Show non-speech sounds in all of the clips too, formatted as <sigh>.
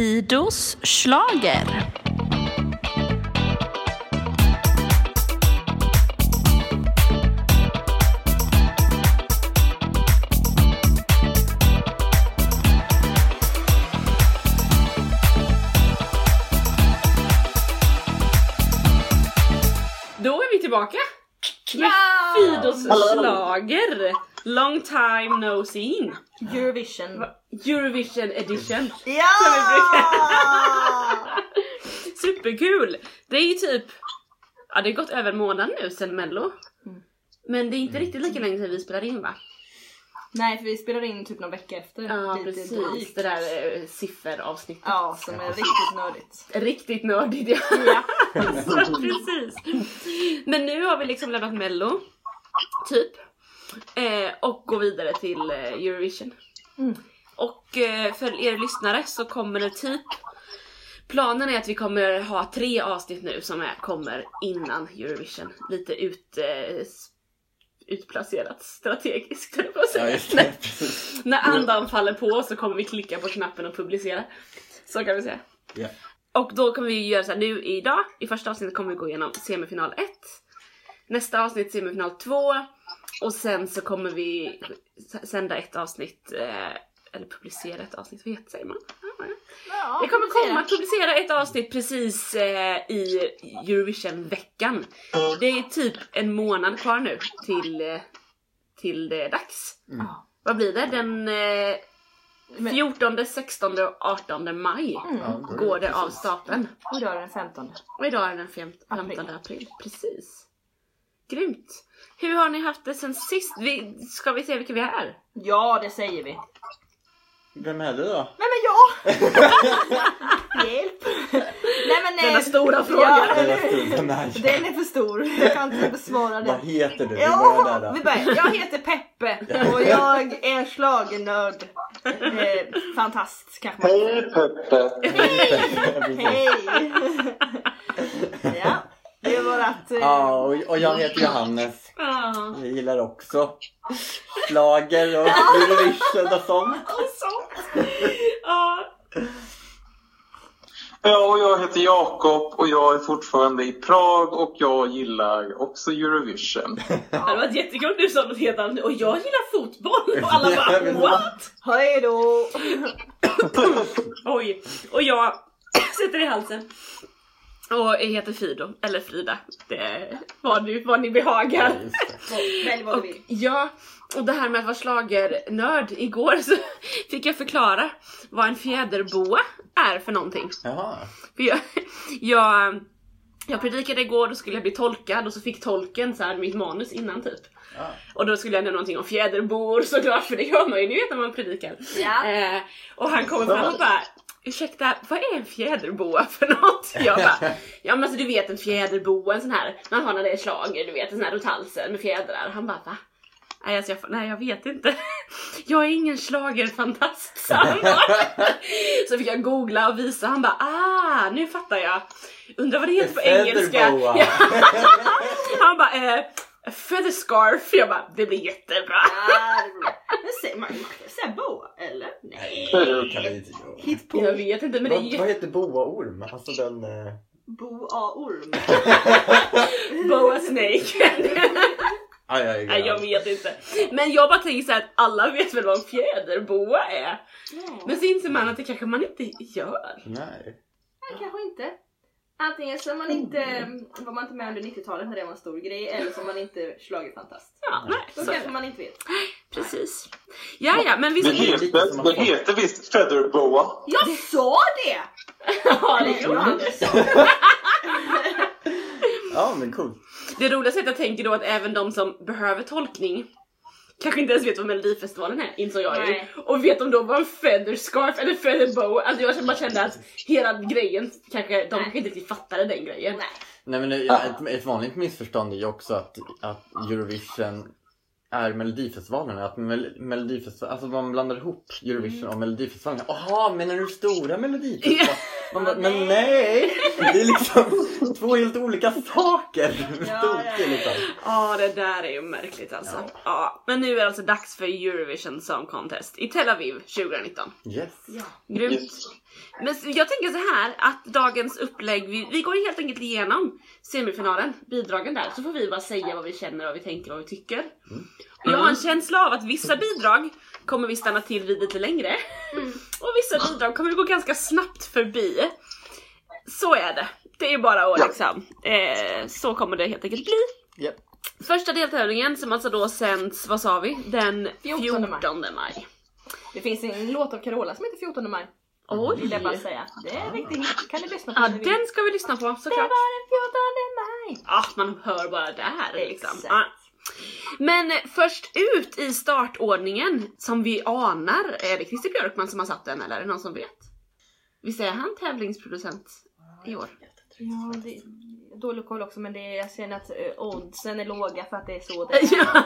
Fidos slager. Då är vi tillbaka! Med Ja! Fidos slager. Long time no seen. Eurovision. Eurovision edition. Ja! <laughs> Superkul! Det är ju typ, ja det har gått över en månad nu sen mello. Mm. Men det är inte riktigt lika länge sedan vi spelade in va? Nej för vi spelade in typ någon vecka efter. Ja Lite precis, drygt. det där eh, sifferavsnittet. Ja, som är riktigt nördigt. Riktigt nördigt ja. Ja. <laughs> precis. Men nu har vi liksom lämnat mello, typ. Eh, och går vidare till eh, Eurovision. Mm. Och eh, för er lyssnare så kommer det typ Planen är att vi kommer ha tre avsnitt nu som är, kommer innan Eurovision. Lite ut, utplacerat strategiskt höll jag säga. Ja, <laughs> När- andan faller på så kommer vi klicka på knappen och publicera. Så kan vi säga. Ja. Och då kommer vi göra så här nu idag, i första avsnittet kommer vi gå igenom semifinal 1. Nästa avsnitt semifinal 2. Och sen så kommer vi sända ett avsnitt, eh, eller publicera ett avsnitt, vad heter säger man? Vi kommer komma att publicera ett avsnitt precis eh, i Eurovision-veckan. Det är typ en månad kvar nu till, eh, till det är dags. Ja. Vad blir det? Den eh, Men- 14, 16 och 18 maj Mm. Går det av stapeln. Och idag är den 15. Och idag är den fem- 15 April. april. Precis. Grymt. Hur har ni haft det sen sist? Vi, ska vi se vilka vi är? Ja, det säger vi. Vem är du då? Nej men jag! <laughs> Hjälp! Nej men Denna eh, stora fråga. Ja? Vem är? <laughs> Den är för stor. Jag kan inte besvara Vad den. heter du? Vi börjar Ja, där vi då. börjar. Jag heter Peppe och jag är schlagernörd. Eh, fantast kanske man Hej Peppe! Hej! <laughs> är vårat... Eh, Ja, och, och jag heter Johannes. Ja. Jag gillar också slager och Eurovision och sånt. <laughs> Och sånt. Ja. Ja, och jag heter Jakob och jag är fortfarande i Prag och jag gillar också Eurovision. <laughs> Det hade varit jättekul om du sa något helt annat och jag gillar fotboll och alla <laughs> Ja, bara what? Hej då! Oj, och jag sätter i halsen. Och jag heter Fido, eller Frida. Det är vad, du, vad ni behagar. Ja. Välj vad du vill. ja, och det här med att vara schlagernörd. Igår så <laughs> fick jag förklara vad en fjäderboa är för någonting. Jaha. För jag, jag, jag predikade igår, då skulle jag bli tolkad och så fick tolken så här mitt manus innan typ. Ja. Och då skulle jag nämna någonting om fjäderbor såklart, för det gör man ju ni vet när man predikar. Ja. Eh, och han kommer fram och bara Ursäkta, vad är en fjäderboa för något? Jag bara, <laughs> ja men alltså du vet en fjäderboa, en sån här, man har när det är slager, du vet en sån här runt halsen med fjädrar. Han bara, va? Nej, alltså, jag, nej jag vet inte. <laughs> Jag är ingen schlagerfantast sa han bara. <laughs> Så fick jag googla och visa, han bara, ah nu fattar jag. Undrar vad det heter på engelska. Ja. Han bara, eh, feather scarf. Jag bara, det blir jättebra. Ja, det blir bra. Men säg, man, man kan säga boa, eller? Nej. Nej, det kan vi inte göra. Hit på Jag vet inte men det är Vad, heter boaorm? Alltså den... Eh... boa-orm. <laughs> boa snake. Aj, aj, aj. Nej jag vet inte. Men jag bara tänker så här att alla vet väl vad en fjäderboa är. Men så inser man att det kanske man inte gör. Nej. Nej, kanske inte. Antingen så är man inte, var man inte med under 90-talet när det var en stor grej, eller så är man inte schlagerfantast. Ja, nej. Då Så, kanske man inte vet. precis. Ja, ja, men Det visst. heter, det heter visst Featherboa. Jag sa det! <laughs> Ja, det gjorde sa Ja, men cool. Det roligaste är att jag tänker då att även de som behöver tolkning kanske inte ens vet vad melodifestivalen är, insåg jag ju. Och vet de då vad en feather scarf eller feather bow, alltså jag bara kände att hela grejen kanske, de kanske inte riktigt fattade den grejen. Nej. Nej men eh, ett, ett vanligt missförstånd är ju också att, att Eurovision är Melodifestivalen. Att Mel- Melodifestivalen, alltså man blandar ihop Eurovision och Melodifestivalen. Jaha, menar du stora Melodifestivalen? <laughs> Man bara, men nej! Det är liksom två helt olika saker. Ja, ja, ja. liksom. Ja, det där är ju märkligt alltså. Ja. men nu är det alltså dags för Eurovision Song Contest i Tel Aviv 2019. Yes. Ja. Grymt. Yes. Men jag tänker så här att dagens upplägg, vi, vi går helt enkelt igenom semifinalen, bidragen där, så får vi bara säga vad vi känner, vad vi tänker, vad vi tycker. Och jag har en känsla av att vissa bidrag kommer vi stanna till vid lite längre. <laughs> Och vissa bidrag kommer vi gå ganska snabbt förbi. Så är det. Det är bara att Ja. liksom, eh, så kommer det helt enkelt bli. Japp. Första deltävlingen som alltså då sänds, vad sa vi? Den 14 14 maj. maj. Det finns en låt av Carola som heter 14 maj. Oj! Vill jag bara säga. Det är en riktig hit. Kan ni lyssna på Ja, den ska vi lyssna på Det såklart. var den 14 maj. Ja, man hör bara där liksom. Exakt. Ja. Men först ut i startordningen, som vi anar, är det Christer Björkman som har satt den eller är det någon som vet? Visst är han tävlingsproducent i år? Ja, det är dålig koll också men det är, jag känner att eh, oddsen är låga för att det är så det <laughs> är. Ja,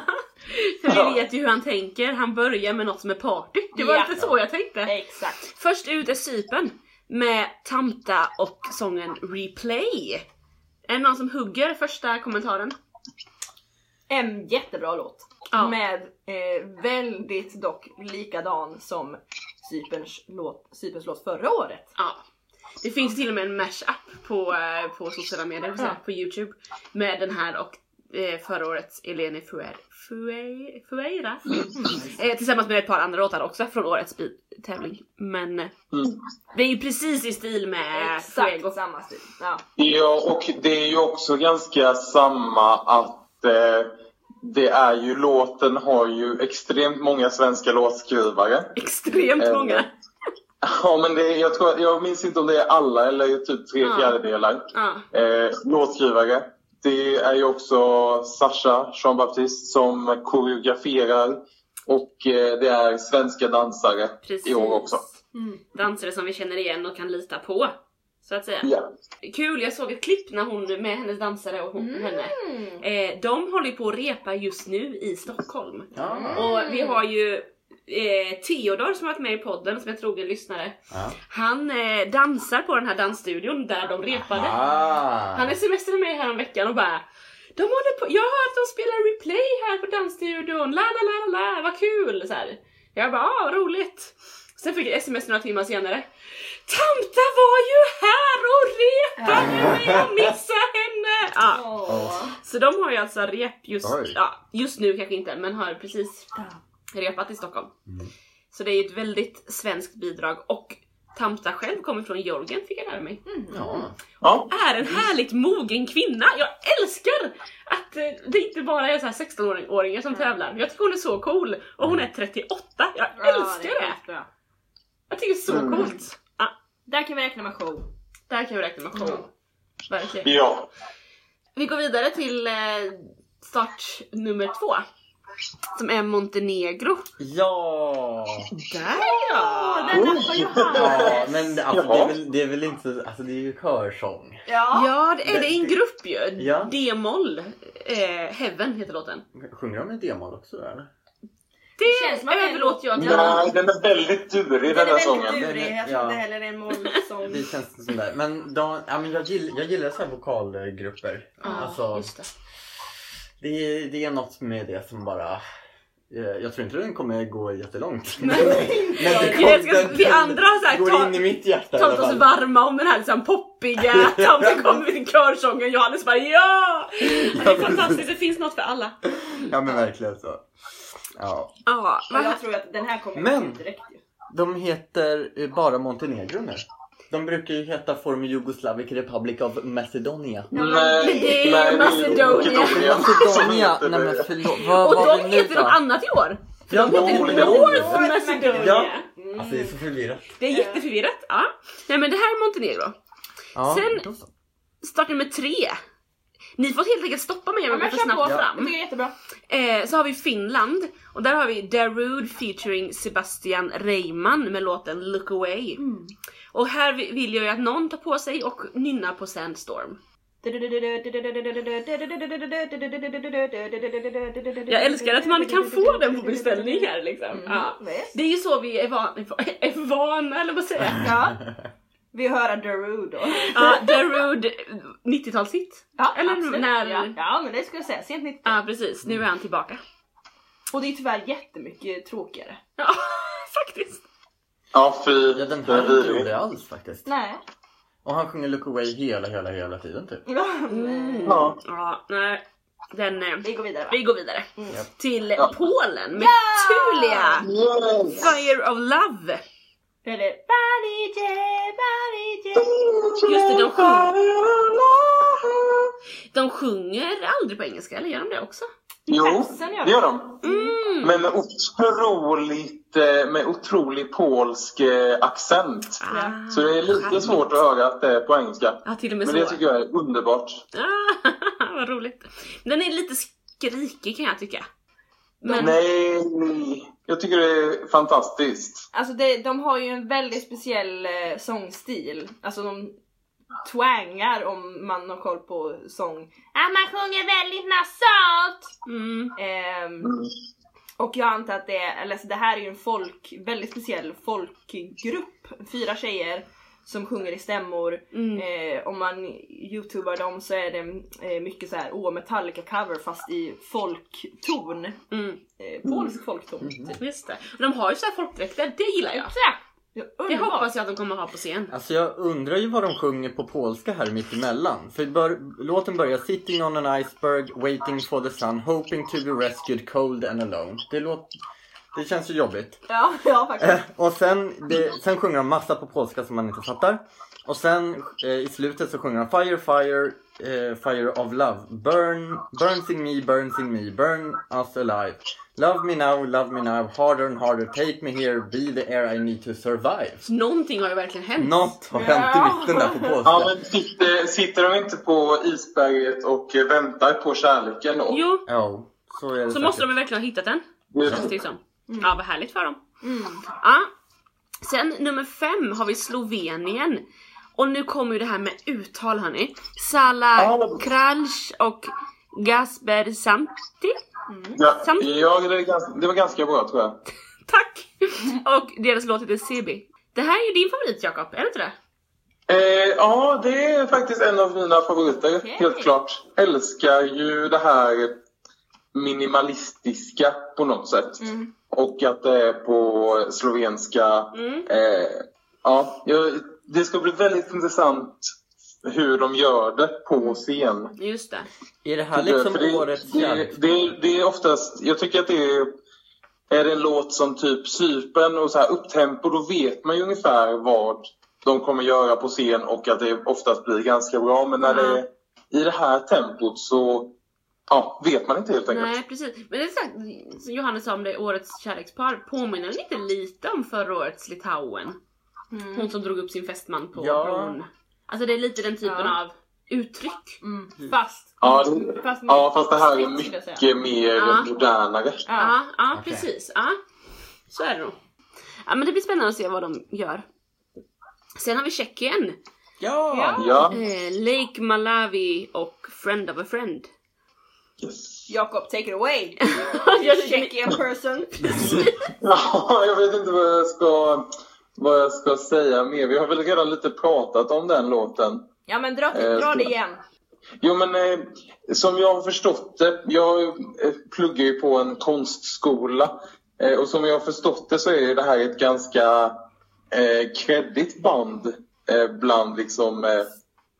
för vi vet ju hur han tänker. Han börjar med något som är party. Det var Ja. lite så jag tänkte. Exakt. Först ut är Sypen med Tamta och sången Replay. Är det någon som hugger första kommentaren? En jättebra låt. Ja. Med eh, väldigt dock likadan som Cyperns låt, Cyperns låt förra året. Ja. Det finns till och med en mashup på, eh, på sociala medier, Ja. på youtube. Med den här och eh, förra årets Eleni Fuer, Fuer, Fueira. Eh, tillsammans med ett par andra låtar också från årets bi- tävling. Men eh, Mm. det är ju precis i stil med Exakt Fuego. samma stil. Ja. Ja, och det är ju också ganska samma att eh, det är ju, låten har ju extremt många svenska låtskrivare. Extremt Eh, många. <laughs> Ja, men det jag, tror, jag minns inte om det är alla eller typ tre Ja. fjärdedelar. Ja. Eh, låtskrivare. Det är ju också Sasha Jean-Baptiste som koreograferar. Och eh, det är svenska dansare Precis. i år också. Mm. Dansare som vi känner igen och kan lita på. Så att säga. Ja. Kul, jag såg ett klipp när hon med hennes dansare och hon, henne. Eh, de håller på att repa just nu i Stockholm. Ja. Och vi har ju eh, Theodor som har varit med i podden som är trogen lyssnare. Ja. Han eh, dansar på den här dansstudion där de repade. Ah. Han smsade mig här veckan och bara de håller på, jag har hört att de spelar replay här på dansstudion, la la la la la, vad kul! Så här. Jag bara, ah vad roligt! Sen fick jag sms några timmar senare. Tamta var ju här och repade men jag missade henne! Ja. Åh. Så de har ju alltså rep just, Oj. ja, just nu kanske inte, men har precis repat i Stockholm. Mm. Så det är ju ett väldigt svenskt bidrag och Tamta själv kommer från Georgien fick jag lära mig. Ja. Ja. Är en härligt mogen kvinna! Jag älskar att eh, det inte bara är så här 16-åringar som tävlar. Jag tycker hon är så cool och hon är 38. Jag Ja, älskar är det! Jag tycker det är så Mm. coolt. Ja, Där kan vi räkna med show. där kan vi räkna med show. Mm. Verkligen. Ja. Vi går vidare till eh, start nummer två. Som är Montenegro. Ja. Där Ja, den nappar ju han. Ja, men alltså, det, är väl, det är väl inte, alltså det är ju körsång. Ja. Ja, det är det i en grupp ju. Ja. D-moll. Eh, Heaven heter låten. Sjunger de i D-moll också eller? Det, känns som att det är överlåter jag till Nej, den är väldigt durig den Den här är sången. väldigt durig. Jag tror Ja. inte heller det är en mollsång. Det känns som det. Men, de, ja, men jag, gillar, jag gillar så här vokalgrupper. Ja, alltså, just det. det, är, det är något med det som bara... eh, Jag tror inte den kommer gå jättelångt. <laughs> Nej. Men det Jag ska- vi andra har så här går ta- in i mitt hjärta tagit oss varma om den här liksom poppiga, <laughs> Tamta kommer till körsången, Johannes bara ja! Det är fantastiskt, det finns något för alla. Ja men verkligen så. Ja. Ja, vad jag tror att den här kommer Men- ut direkt ju. De heter bara Montenegro nu. De brukar ju heta Former Jugoslavic Republic of Macedonia. men det är nej, det Macedonia. Macedonia, nej men förlåt. Vad Och var de heter något annat i år. Ja, De heter North Macedonia. Ja. Mm. Alltså det är så förvirrat. Det är jätteförvirrat. Ja. Nej men det här är Montenegro. Ja, Sen- då så. Start nummer tre. Ni får helt enkelt stoppa mig om Ja, jag går men för snabbt på. Fram. det är jättebra. Eh, så har vi Finland och där har vi Darude featuring Sebastian Reimann med låten Look Away. Och här vi- vill jag ju att någon tar på sig och nynnar på Sandstorm. Jag älskar att man kan få den på beställning här liksom. Ja. Visst. Det är ju så vi är, van, <laughs> är vana, eller vad säger jag? Ja. Vi hör Darude då. Ja, Darude 90-talshit. Ja, Eller absolut. när- Ja, ja, men det skulle jag säga. Sent 90 Ja precis, nu är han tillbaka. Och det är tyvärr jättemycket tråkigare. Ja, <laughs> faktiskt. Ja, fy. Ja, den här är inte rolig alls faktiskt. Nej. Och han sjunger Look Away hela, hela, hela tiden typ. Mm. Ja. Ja, nej. Den, eh, Vi går vidare va? vi går vidare. Japp. Till Ja. Polen med Tulia! Yes. Fire of Love! Eller Balije, Balije. Just det, de sjunger, de sjunger aldrig på engelska, eller gör de det också? Jo, det gör de. Mm. Men med otroligt, eh, med otrolig polsk eh, accent. Ah, Så det är lite charmigt. svårt att höra att det är på engelska. Ja, till och med Men så. det tycker jag är underbart. Ah, <laughs> vad roligt. Den är lite skrikig kan jag tycka. Men, Nej, jag tycker det är fantastiskt. Alltså det, de har ju en väldigt speciell eh, sångstil. Alltså de twangar om man har koll på sång. Ja, man sjunger väldigt nasalt! mm, Mm. och jag antar att det är, eller alltså det här är ju en folk, väldigt speciell folkgrupp. Fyra tjejer som sjunger i stämmor. mm. Eh, om man youtubar dem så är det eh, mycket så här, åh Metallica cover fast i folkton. Mm, Eh, polsk folkton. Mm. Typ. just det. Och de har ju så här folkdräkter, det gillar jag. Exakt! Ja, Det hoppas jag att de kommer ha på scen. Alltså jag undrar ju vad de sjunger på polska här mitt emellan. För bör, låten börjar Sitting on an iceberg, waiting for the sun, hoping to be rescued, cold and alone. Det, låter, det känns ju jobbigt. Ja, <laughs> ja faktiskt. Eh, och sen, det, sen sjunger de massa på polska som man inte fattar. Och sen eh, i slutet så sjunger de Fire, fire, eh, fire of love. Burn, burns in me, burns in me, burn us alive. Love me now, love me now, harder and harder, take me here, be the air I need to survive. Någonting har ju verkligen hänt. Något har hänt i mitten där på <laughs> Ja, polska. men sitter, sitter de inte på isberget och väntar på kärleken då? Jo, Ja, så är det så säkert. måste de verkligen ha hittat den. Just Känns det ju som. Ja, vad härligt för dem. Mm. Ja. Sen nummer fem har vi Slovenien. Och nu kommer ju det här med uttal hörni. Sala. Kralj och Gasper Santi. Ja, Samt- ja det, är ganska, det var ganska bra tror jag. <laughs> Tack! Och deras låt heter Sebi. Det här är ju din favorit Jakob, är det inte det? Eh, ja, det är faktiskt en av mina favoriter, Okej. helt klart. Älskar ju det här minimalistiska på något sätt. Mm. Och att det är på slovenska. Mm. Eh, ja, det ska bli väldigt intressant hur de gör det på scen. Just det. Är det här liksom För det, årets det, kärleks... det, det är oftast, jag tycker att det är, är det en låt som typ Cypern och så här upptempo, då vet man ju ungefär vad de kommer göra på scen och att det oftast blir ganska bra. Men när det är i det här tempot så ja, vet man inte helt enkelt. Nej precis. Men det är sagt, som Johannes sa om det årets kärlekspar, påminner den inte lite om förra årets Litauen? Mm. Hon som drog upp sin fästman på Ja. bron. Alltså det är lite den typen Ja. av uttryck. Mm. Fast, Ja, det, fast, ja, fast det här är mycket mer Ja. modernare. Ja. Ja, ja Okej. precis. Ja. Så är det nog. Ja men det blir spännande att se vad de gör. Sen har vi Tjeckien. Ja! Ja. Ja. Eh, Lake Malawi och Friend of a Friend. Yes. Jakob, take it away! <laughs> Jag Tjeckian person. <laughs> Ja, jag vet inte vad jag ska vad jag ska säga mer. Vi har väl redan lite pratat om den låten. Ja men dra, Eh, dra det igen. Jo men eh, som jag har förstått det, jag eh, pluggar ju på en konstskola eh, och som jag har förstått det så är det här ett ganska eh, band eh, bland liksom eh,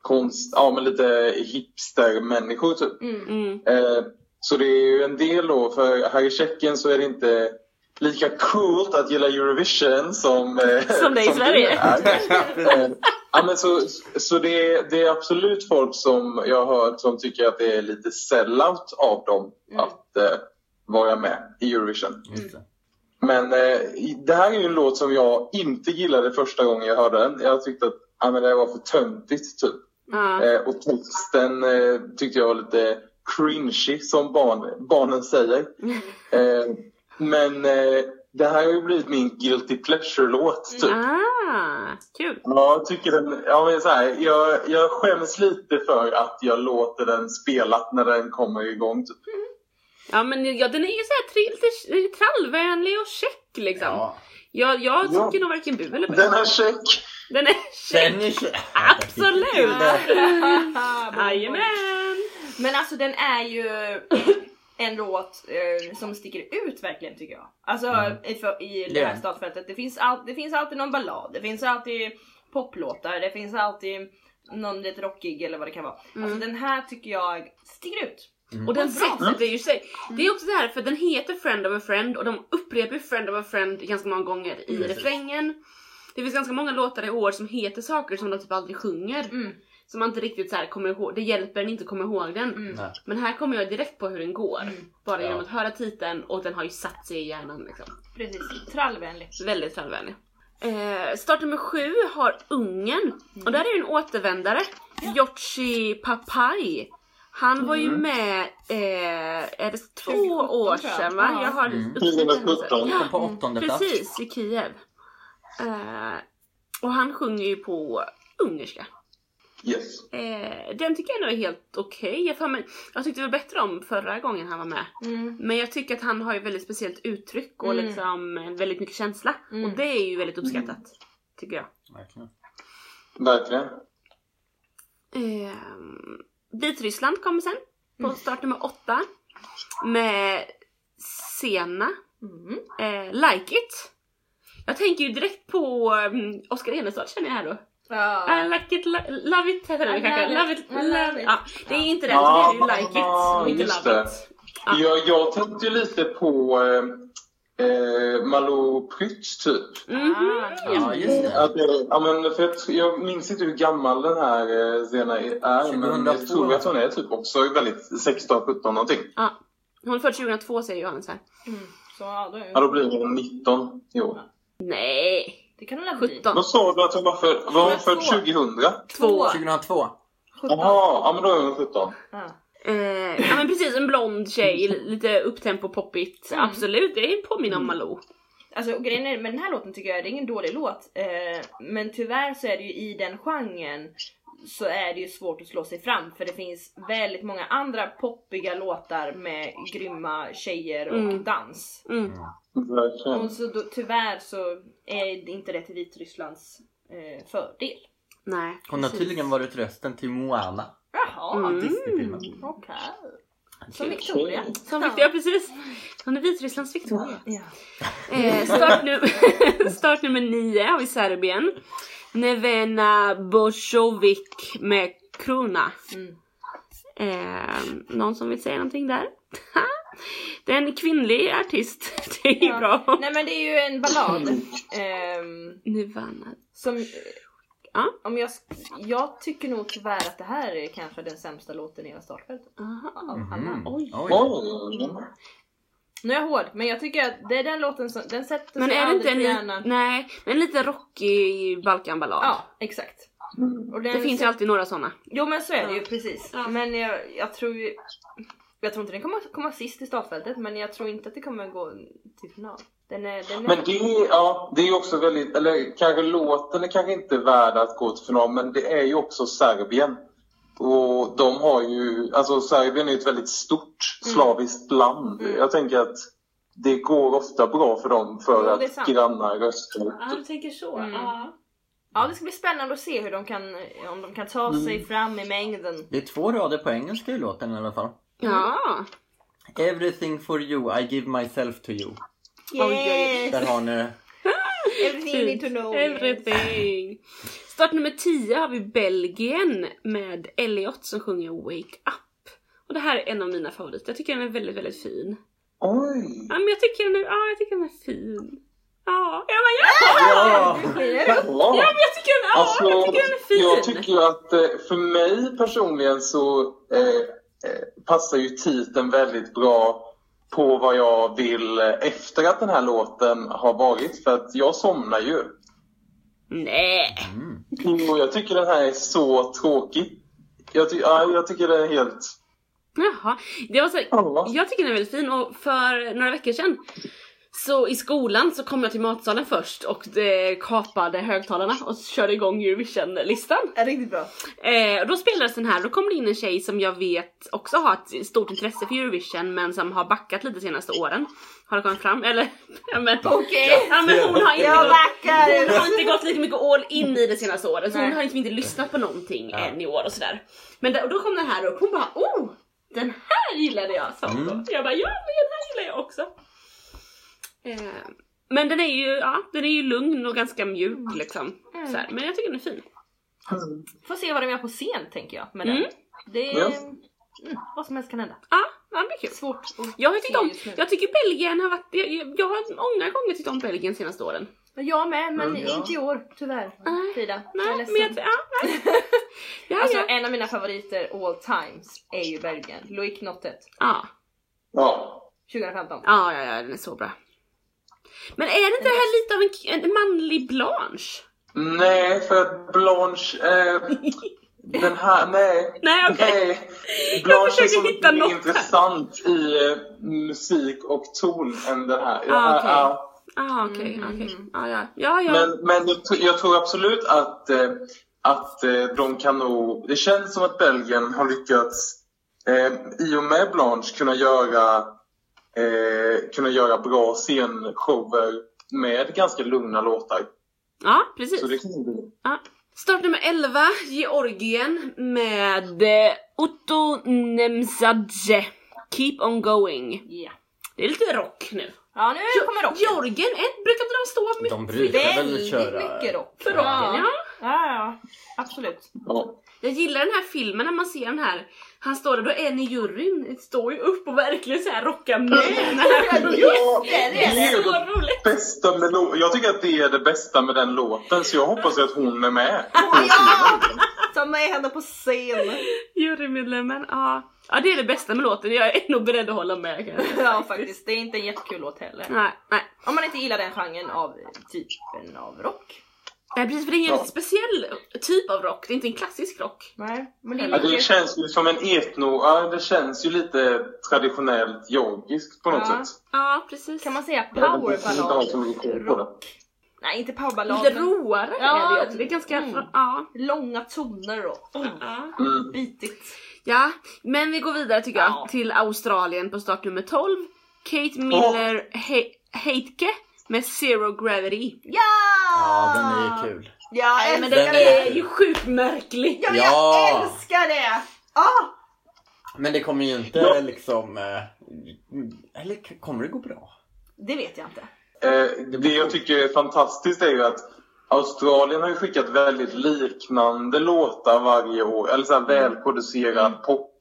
konst, ja men lite hipstermänniskor typ. Mm. Mm. Eh, så det är ju en del då, för här i Tjeckien så är det inte lika coolt att gilla Eurovision som, eh, <laughs> Som det är i Sverige. är. <laughs> Eh, ja, men så så det, är, det är absolut folk som jag har hört som tycker att det är lite sellout av dem Mm. att eh, vara med i Eurovision. Det. Men eh, det här är ju en låt som jag inte gillade första gången jag hörde den. Jag tyckte att ja, men det var för töntigt typ. Ja. Eh, och texten eh, tyckte jag var lite cringy som barn, barnen säger. <laughs> Eh, men eh, det här har ju blivit min guilty pleasure-låt typ. Ah, kul. Ja, jag tycker den, ja, men så här, jag, jag skäms lite för att jag låter den spela när den kommer igång. Typ. Ja men ja, den är ju såhär lite trallvänlig och check liksom. Ja. Jag, jag Ja. tycker nog varken bu eller bä. Den är check. Den är så... Absolut! <laughs> Jajamän! Men alltså den är ju... en låt eh, som sticker ut verkligen tycker jag. Alltså Mm. i, för, i det Det är här startfältet. Det finns, all, det finns alltid någon ballad, det finns alltid poplåtar, det finns alltid någon lite rockig eller vad det kan vara. Alltså den här tycker jag sticker ut. Och den sätter ju sig. Det är också det här för den heter Friend of a Friend och de upprepar Friend of a Friend ganska många gånger i refrängen. Det finns ganska många låtar i år som heter saker som de typ aldrig sjunger. Mm. Som man inte riktigt så här kommer ihåg. Det hjälper en inte att komma ihåg den. Mm. Men här kommer jag direkt på hur den går. Mm. Bara Ja. genom att höra titeln och den har ju satt sig i hjärnan liksom. Precis, trallvänlig. Väldigt trallvänlig. Eh, start nummer sju har Ungern. Och där är en återvändare. Yoshi Papai. Han var ju med, eh, är det två 2017 år sedan va? Ja. Jag har Mm. uppskriften här. 2017. Ja, På åttonde plats. precis, i Kiev. Eh, och han sjunger ju på ungerska. Yes. Eh, den tycker jag ändå är helt okej. Jag, får mig- jag tyckte väl bättre om förra gången han var med. Mm. Men jag tycker att han har ju väldigt speciellt uttryck och Mm. liksom väldigt mycket känsla. Mm. Och det är ju väldigt uppskattat. Tycker jag. Verkligen. Verkligen. Ehm, Vitryssland kommer sen. På start nummer åtta. Med Sena. Mm. Eh, like it. Jag tänker ju direkt på um, Oskar Enestad känner jag här då. Ja. I like it, lo- love it heter den kanske. love Love it, love it. Ja, det är inte det, Ja, det är ju like it och inte love det. it. Ja. Jag, jag tänkte ju lite på eh, eh, Malou Prytz typ. Mhm. Ja, just det. Att, ja, men för jag, minns inte hur gammal den här eh, Zena är, men jag 2002, tror att hon är typ också väldigt 16, 17 någonting. Ja. Hon är född 2002 säger Johannes här. Mm. Så ja, då är Ja, då blir hon 19 i år. Nej, Det kan hon väl bli? 17. Vad sa du att hon var född? Var hon född 2000? Två. 2002. 17. Jaha, ja men då är hon 17. Ja. Eh, ja men precis, en blond tjej, li- lite upptempo poppigt. Mm. Absolut, det påminner om Malou. Alltså och grejen är, med den här låten tycker jag det är ingen dålig låt. Eh, men tyvärr så är det ju i den genren så är det ju svårt att slå sig fram för det finns väldigt många andra poppiga låtar med grymma tjejer och Mm. dans. Mm. Verkligen. Och så då, tyvärr så är det inte det till Vitrysslands eh, fördel. Nej. Hon har tydligen varit rösten till Moana. Jaha, Mm. Disney-filmen. okej. Som Victoria. Som Victoria, precis. Hon är Vitrysslands Victoria. Ja. Eh, start, nu- <laughs> start nummer nio har vi Serbien. Nevena Bosovic med Kruna. Mm. Eh, någon som vill säga någonting där? <laughs> det är en kvinnlig artist. <laughs> Det är ju Ja. bra. Nej men det är ju en ballad. Ehm, Nirvana. som, Ja. om jag, jag tycker nog tyvärr att det här är kanske den sämsta låten i hela startfältet. Av alla. Mhm. Oj. Oj. Oj. Nu är jag hård, men jag tycker att det är den låten som, den sätter Men sig är det inte en, hjärnan. nej, men en lite rockig Balkanballad? Ja, exakt. Och den Det finns ju alltid några sådana. Jo men så är det ju precis. Ja. Men jag, jag tror ju... Jag tror inte den kommer komma sist i startfältet men jag tror inte att det kommer gå till final. Den är... Den är Men det är, ja, det är också väldigt, eller kanske låten är kanske inte värd att gå till final, men det är ju också Serbien. Och de har ju, alltså Serbien är ju ett väldigt stort slaviskt land. Mm. Jag tänker att det går ofta bra för dem för Jo, att grannar röstar. Ja, du tänker så. Mm. Ja. Ja det ska bli spännande att se hur de kan, om de kan ta sig Mm. fram i mängden. Det är två rader på engelska i låten i alla fall. Ja. Everything for you, I give myself to you. Yes! Där har ni <laughs> Everything you need to know. Everything. Start nummer 10 har vi Belgien med Elliot som sjunger Wake Up. Och det här är en av mina favoriter. Jag tycker den är väldigt, väldigt fin. Oj! Ja, men jag tycker den är, ja, jag tycker den är fin. Ja, ja men ja! Ja! Ja. Ja, men jag tycker den, ja, Alltså, jag tycker den är fin. jag tycker att eh, för mig personligen så eh, passar ju titeln väldigt bra på vad jag vill eh, efter att den här låten har varit. För att jag somnar ju. Nej. Mm. Och jag tycker den här är så tråkig. Jag, ty- ja, jag tycker den är helt... Jaha. Det var så, Ja. jag tycker den är väldigt fin och för några veckor sedan så i skolan så kom jag till matsalen först och kapade högtalarna och körde igång Eurovision-listan. Är riktigt bra. Eh, och då spelades den här, då kom det in en tjej som jag vet också har ett stort intresse för Eurovision men som har backat lite de senaste åren. Har det kommit fram? Eller? <laughs> Ja men, Okej. ja, men hon har inte Jag gått, hon har inte gått lika mycket all in i det senaste året så hon Nej. har liksom inte lyssnat på någonting Ja. än i år och sådär. Men där, och då kom den här upp, hon bara oh! Den här gillade jag, hon Mm. Jag bara, ja men den här gillar jag också. Eh, men den är ju, ja, den är ju lugn och ganska mjuk liksom. Mm. Så här. Men jag tycker den är fin. Får se vad de gör på scen tänker jag med den. Mm. Det är... Mm, vad som helst kan hända. Ja, ja, det blir kul. Svårt att Jag har tyckt om, jag tycker Belgien har varit, jag, jag, har många gånger tyckt om Belgien senaste åren. Jag med, men Mm, ja. inte i år tyvärr. Nej. Frida. jag är Nej, ledsen. jag, ja, nej. <laughs> ja, Alltså ja. en av mina favoriter all times är ju Belgien. Loic Nottet. ja. Ja. 2015. Ja, ja, ja, den är så bra. Men är det inte det här lite av en, en manlig Blanche? Nej, för att Blanche... Eh, <laughs> den här... Nej. Nej, okej. Nej. Blanche är försöker så hitta mycket något mer här. intressant i eh, musik och ton än den här. Den Ah, här okej. ja. Ah, okej, Mhm. okej. Ja, ja. Ja, ja. Men, men jag, jag tror absolut att, eh, att eh, de kan nog... Det känns som att Belgien har lyckats eh, i och med Blanche kunna göra, eh, kunna göra bra scenshower med ganska lugna låtar. Ja, precis. Så det kan bli... Ja. Start nummer 11, Georgien med eh, Otto Nemzadze. Keep on going. Ja. Det är lite rock nu. Ja, nu kommer rocken. Georgien, ett brukar inte de stå mycket De brukar väl Väldigt köra... mycket rock. för rocken? Ja. Ja, ja. Absolut. Ja. Jag gillar den här filmen när man ser den här, han står där, då är en i juryn, står ju upp och verkligen så här rockar med den här. Ja, det är Det är det. så roligt! Bästa med jag tycker att det är det bästa med den låten så jag hoppas att hon är med. Ja! Ta med henne på scen. Jurymedlemmen, ja. Ja det är det bästa med låten, jag är nog beredd att hålla med. Ja faktiskt, det är inte en jättekul låt heller. Nej, nej. Om man inte gillar den genren av typen av rock. Nej precis, för det är ingen Ja. speciell typ av rock, det är inte en klassisk rock. Nej, men det Ja, det känns ju som en etno, ja, det känns ju lite traditionellt georgiskt på något Ja. sätt. Ja precis. Kan man säga Jag vet inte om jag har så powerballad mycket koll på det. rock? Nej, inte powerballad. Lite råare Ja, är det. Det är ganska, mm. ja. Långa toner och oh. Mm. bitigt. Ja, men vi går vidare tycker jag Ja. till Australien på start nummer 12. Kate Miller He- Heitke med Zero Gravity. Ja! Ja, den är ju kul. Ja, Nej men älskar den det! är ju sjukt märklig. Ja, Ja. jag älskar det! Ah! Men det kommer ju inte Ja. liksom... eh, Eller kommer det gå bra? Det vet jag inte. Eh, det jag tycker är fantastiskt är ju att Australien har ju skickat väldigt liknande låtar varje år. Eller så här välproducerad pop.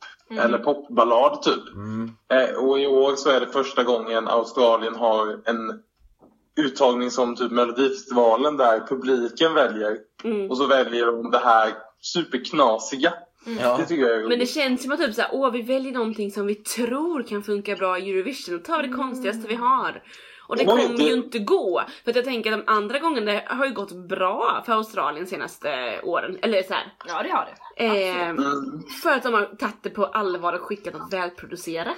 Eller popballad typ. Mm. Eh, och i år så är det första gången Australien har en uttagning som typ Melodifestivalen där publiken väljer. Mm. Och så väljer de det här superknasiga. Ja. Det tycker jag är roligt. Men det känns som att typ såhär, åh vi väljer någonting som vi tror kan funka bra i Eurovision tar det konstigaste vi har. Och det kommer ju inte gå. För att jag tänker att de andra gångerna det har ju gått bra för Australien senaste åren. Eller så här. Ja, det har det. Eh, Mm. för att de har tagit det på allvar och skickat något välproducerat.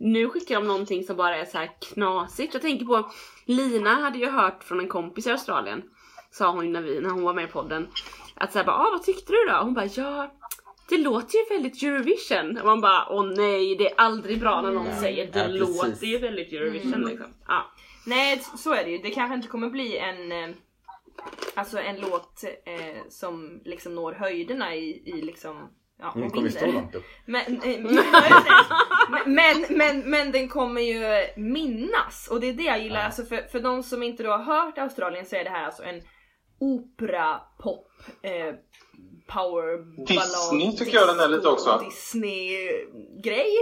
Nu skickar de någonting som bara är så här knasigt. Jag tänker på Lina hade ju hört från en kompis i Australien. Sa hon när, vi, när hon var med i podden. Att såhär bara, ah, vad tyckte du då? Hon bara, ja det låter ju väldigt Eurovision. Och man bara, åh nej det är aldrig bra när någon säger det Ja, låter ju väldigt Eurovision liksom. Ja. Nej, så är det ju. Det kanske inte kommer bli en eh, Alltså en låt eh, som liksom når höjderna i, i liksom Ja, Hon och kommer ju stå långt upp. Men, eh, <laughs> men, men, men, men den kommer ju minnas och det är det jag gillar. Ja. Alltså för, för de som inte då har hört Australien så är det här alltså en opera, pop, eh, power, Disney ballad, tycker jag den är lite också. Disney-grej.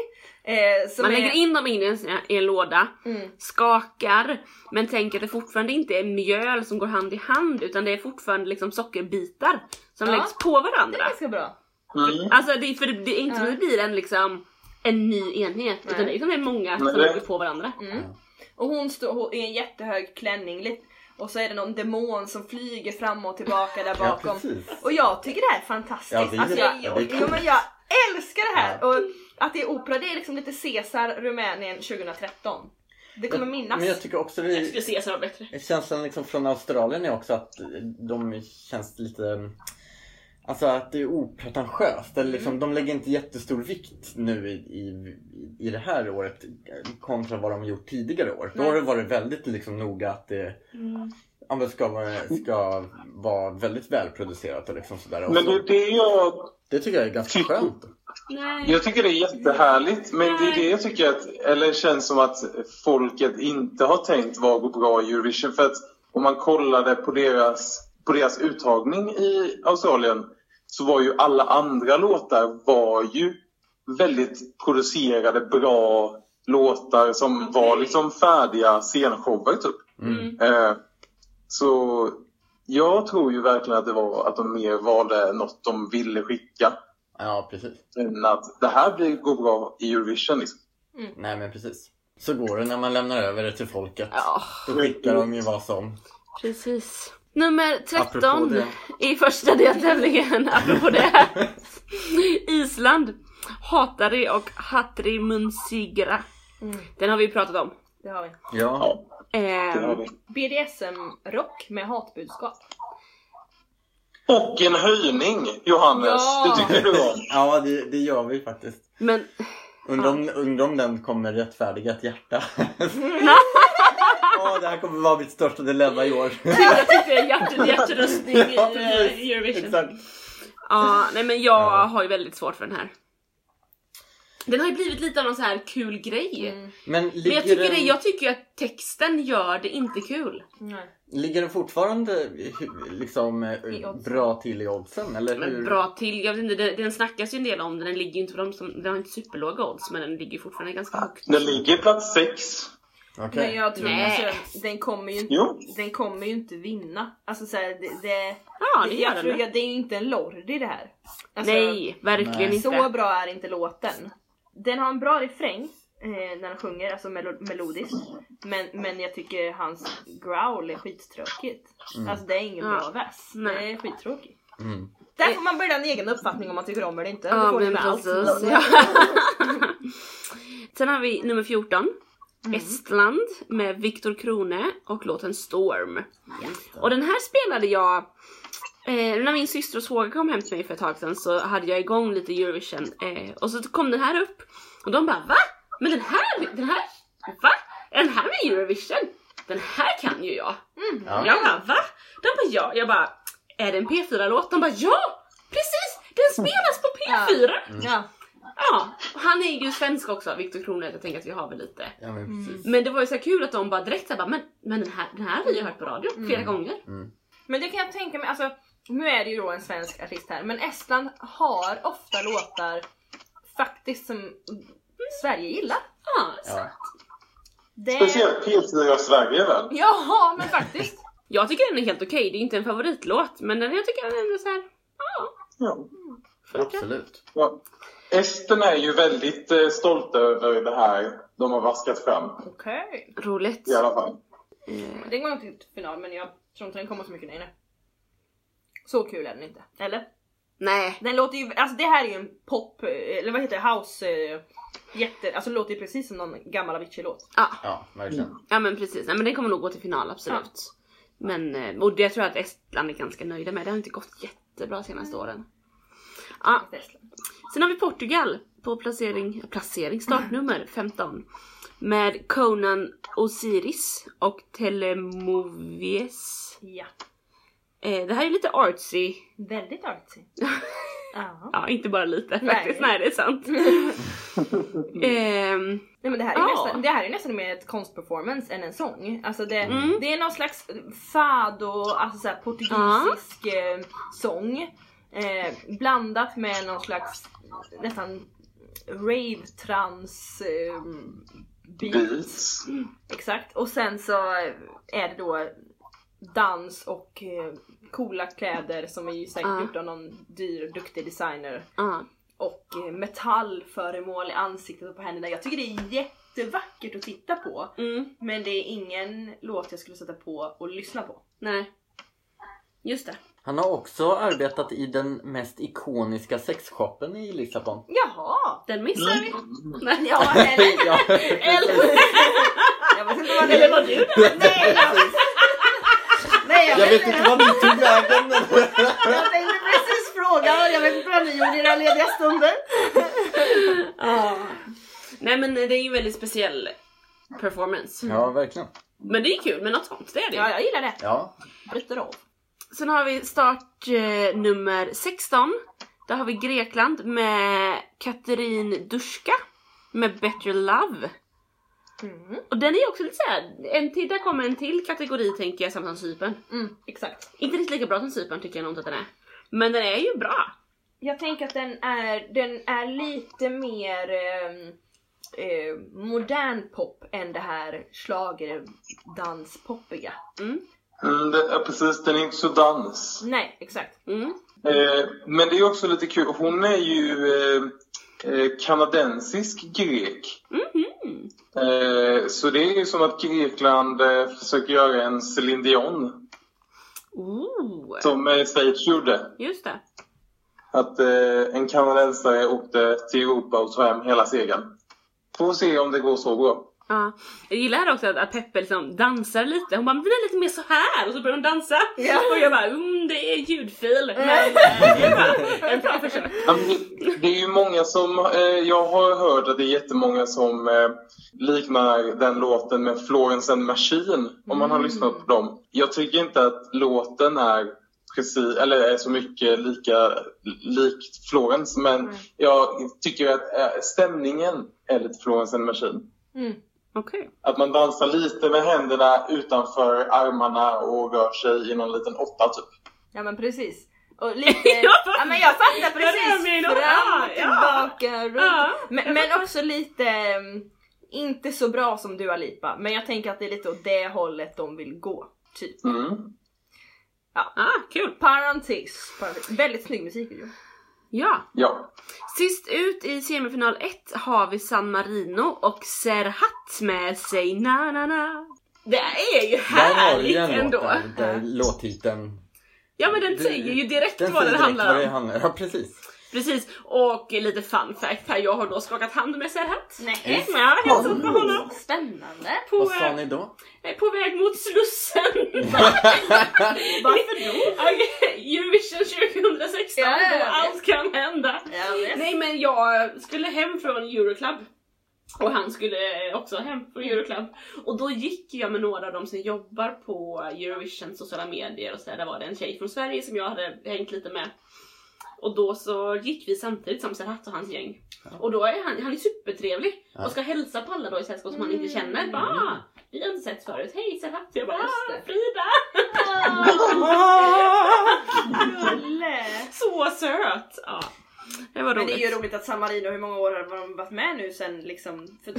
Eh, Man är, lägger in dem in i en, i en låda, Mm. skakar, men tänker att det fortfarande inte är mjöl som går hand i hand utan det är fortfarande liksom sockerbitar som Ja. läggs på Det är varandra. ganska bra. Mm. Alltså det, för det, det är inte som Ja. att det blir en liksom en ny enhet utan det är liksom många som lägger på varandra. Mm. Och hon står i en jättehög klänning lite- och så är det någon demon som flyger fram och tillbaka där <laughs> Ja, bakom. precis. och jag tycker det här är fantastiskt. Ja, alltså, jag, ja, det är jo, coolt. men jag älskar det här! Ja. Och att det är opera, det är liksom lite Caesar Rumänien 2013. Det kommer minnas. Men jag tycker också det Jag skulle se så bättre. Känslan liksom från Australien är också att de känns lite... Alltså att det är opretentiöst. Eller liksom, De lägger inte jättestor vikt nu i, i, i det här året kontra vad de har gjort tidigare år. Då har det varit väldigt liksom noga att det... ja, men ska, vara, ska vara väldigt välproducerat och liksom sådär. Men det det jag det tycker jag är ganska skönt. Nej. Jag tycker det är jättehärligt, men det är det jag tycker att, eller känns som att folket inte har tänkt vad går bra i Eurovision. För att om man kollade på deras, på deras uttagning i Australien så var ju alla andra låtar var ju väldigt producerade, bra låtar som var liksom färdiga scenshower typ. Mm. Eh, så jag tror ju verkligen att det var att de mer valde något de ville skicka Ja, precis. än att det här blir, går bra i Eurovision. Liksom. Nej, men precis. Så går det när man lämnar över det till folket. Ja, Då skickar de ju vad som. precis. Nummer Apropå 13 det. i första deltävlingen, apropå det. <laughs> Island. Hatari och Hatri Munsigra. Mm. Den har vi pratat om. Det har vi. Ja, Ja, vi. BDSM-rock med hatbudskap. Och en höjning, Johannes. Ja. Det tycker du om. <laughs> ja det, det gör vi faktiskt. men Undrar om, undrar om den kommer rättfärdiga ett hjärta. Ja det här kommer vara mitt största dilemma i år. Kul att typ vi hjärtröstning i <laughs> eh, Eurovision. Exakt. Ja, nej men jag har ju väldigt svårt för den här. Den har ju blivit lite av någon så här kul grej. Mm. Men, men, jag, tycker den... det, jag tycker att texten gör det inte kul. Nej. Ligger den fortfarande eh, liksom, eh, bra till i oddsen? Eller men? Bra till? Jag vet inte, den, den snackas ju en del om den. Den ligger inte den har inte superlåga odds men den ligger fortfarande ganska högt. Den ligger plats 6. Okay. Men jag tror alltså, den kommer ju inte, jo. den kommer ju inte vinna. Alltså så här, det, det, ja, det, jag tror, jag, det är ju inte en Lordi det här. Alltså, Nej, verkligen Nej. inte. Så bra är inte låten. Den har en bra refräng eh, när han sjunger, alltså melo melodiskt. Men, men jag tycker hans growl är skittråkigt. Mm. Alltså det är ingen ja. bra väs. Det är skittråkigt. Mm. Där får man bilda en egen uppfattning om man tycker om det eller inte. Ja, men precis. <laughs> Ja. <laughs> Sen har vi nummer 14. Estland med Viktor Krone och låten Storm. Och den här spelade jag eh, när min syster och svåger kom hem till mig för ett tag sedan så hade jag igång lite Eurovision eh, och så kom den här upp och de bara va? Men den här, den här, va? Är den här med Eurovision? Den här kan ju jag. Ja. Jag bara va? De bara ja. Jag bara är det en P4-låt? De bara ja! Precis! Den spelas på P4! Ja. Ja, han är ju svensk också, Viktor Kronlund. Jag tänker att vi har väl lite. Ja, men precis. Men det var ju så här kul att de bara direkt så här, bara, men, men den, här, den här har vi ju hört på radio flera gånger. Men det kan jag tänka mig, alltså nu är det ju då en svensk artist här, men Estland har ofta låtar faktiskt som Sverige gillar. Ja, Ja. Det... Speciellt P4 Sverige väl? Jaha, men faktiskt. <laughs> Jag tycker den är helt okej, det är inte en favoritlåt men den, jag tycker den är ändå såhär, Ja. Absolut. ja. Esten är ju väldigt eh, stolta över det här de har vaskat fram. Okej. roligt. I alla fall. Den går inte till final, men jag tror inte den kommer så mycket längre. Så kul är den inte. Eller? Nej, Den låter ju, alltså det här är ju en pop, eh, eller vad heter det, house, eh, jätte, alltså det låter ju precis som någon gammal Avicii-låt. ja, Ja, verkligen. ja men precis. Nej, men den kommer nog gå till final absolut. Men, eh, och det tror jag att Estland är ganska nöjda med. Det har inte gått jättebra senaste åren. Ja, Sen har vi Portugal på placering, placering startnummer 15. Med Conan Osiris och Telemovies. Ja. Eh, det här är lite artsy. Väldigt artsy. <laughs> ja. Ja, inte bara lite faktiskt. Nej, det är sant. <laughs> Ehm, Nej men det här är, Ja. nästan, det här är nästan mer ett konstperformance än en sång. Alltså det, Mm. det är någon slags fado, alltså såhär portugisisk eh, sång. Eh, blandat med någon slags nästan rave trans eh, beat. Beats. Exakt. Och sen så är det då dans och eh, coola kläder som är ju säkert Ja. gjort av någon dyr duktig designer. ja. Och eh, metallföremål i ansiktet och på händerna. Jag tycker det är jättevackert att titta på. Mm, Men det är ingen låt jag skulle sätta på och lyssna på. nej. Just det. Han har också arbetat i den mest ikoniska sexshoppen i Lissabon. Jaha! Den missar vi. Nej. <laughs> Ja, eller? ja, Eller, Jag vet inte vad det eller var du? Nej, jag, nej, jag, Jag vet inte vad ni tog vägen. men- jag tänkte precis fråga. Jag vet inte vad ni gjorde i era lediga stunder. Ja. Nej men det är ju en väldigt speciell performance. Ja, verkligen. Men det är kul med något sånt, det är det. Ja, jag gillar det. Ja. Bryter av. Sen har vi start eh, nummer 16. Där har vi Grekland med Katerin Duska med Better Love. Mm. Och den är också lite såhär, en till, där kommer en till kategori tänker jag, samma som Cypern. Mm, exakt. Inte riktigt lika bra som Cypern tycker jag nog inte att den är. Men den är ju bra. Jag tänker att den är, den är lite mer ehm, eh, modern pop än det här schlagerdanspoppiga. Mm. Mm, det, ja, precis, den är inte så dans. Nej, exakt. Mm. Eh, men det är också lite kul, hon är ju eh, eh, kanadensisk grek. Mhm. Eh, så det är ju som att Grekland eh, försöker göra en Céline Dion, Ooh. som eh, Schweiz gjorde. Just det. Att eh, en kanadensare åkte till Europa och tog hem hela segern. Får se om det går så bra. Ja. Jag gillar här också att, att Peppe liksom dansar lite. Hon bara, men är lite mer så här och så börjar hon dansa. Ja. Och jag bara, mm, det är ljudfil. Men det är bra. En bra försök. Det- är ju många som, eh, jag har hört att det är jättemånga som eh, liknar den låten med Florence and Machine, om man har lyssnat på dem. Jag tycker inte att låten är precis, eller är så mycket lika likt Florence, men jag tycker att eh, stämningen är lite Florence and Machine. Mm. Okej. Att man dansar lite med händerna utanför armarna och rör sig i någon liten åtta typ. Ja men precis. Och <laughs> lite, Ja, ja men jag fattar Ja, precis. min- Fram ja, och tillbaka, runt. Ja, Men, men också lite, mm, inte så bra som Dua Lipa. Men jag tänker att det är lite åt det hållet de vill gå. Typ. Mm. Ah, kul. Parentes. parentes. Väldigt snygg musikvideo. Ja. Ja. Sist ut i semifinal 1 har vi San Marino och Serhat med Say Na Na Na. Det är ju Där har du ju härligt en ändå. låt där, där låttiteln... Ja men den säger ju direkt Den vad den direkt handlar vad om. det handlar Ja, precis. Precis, och lite fun fact här, jag har då skakat hand med Serhat. Nej. Men jag har hälsat på honom. Spännande. På, Vad sa ni då? på väg mot Slussen. <laughs> Varför då? <laughs> Eurovision 2016, Ja, ja, då ja. allt kan hända. Jag vet. Nej men jag skulle hem från Euroclub. Och han skulle också hem från Euroclub. Och då gick jag med några av dem som jobbar på Eurovision sociala medier och så där. Där var det en tjej från Sverige som jag hade hängt lite med. Och då så gick vi samtidigt som Serhat och hans gäng. Och då är han, han är supertrevlig Ja. och ska hälsa på alla då i sällskap som han inte känner. Bara, ah, vi har inte sett förut. Hej Serhat! Jag bara, ah. Frida! Så söt! Ja, det var Men det är ju roligt att San Marino, hur många år har de varit med nu sen liksom? För,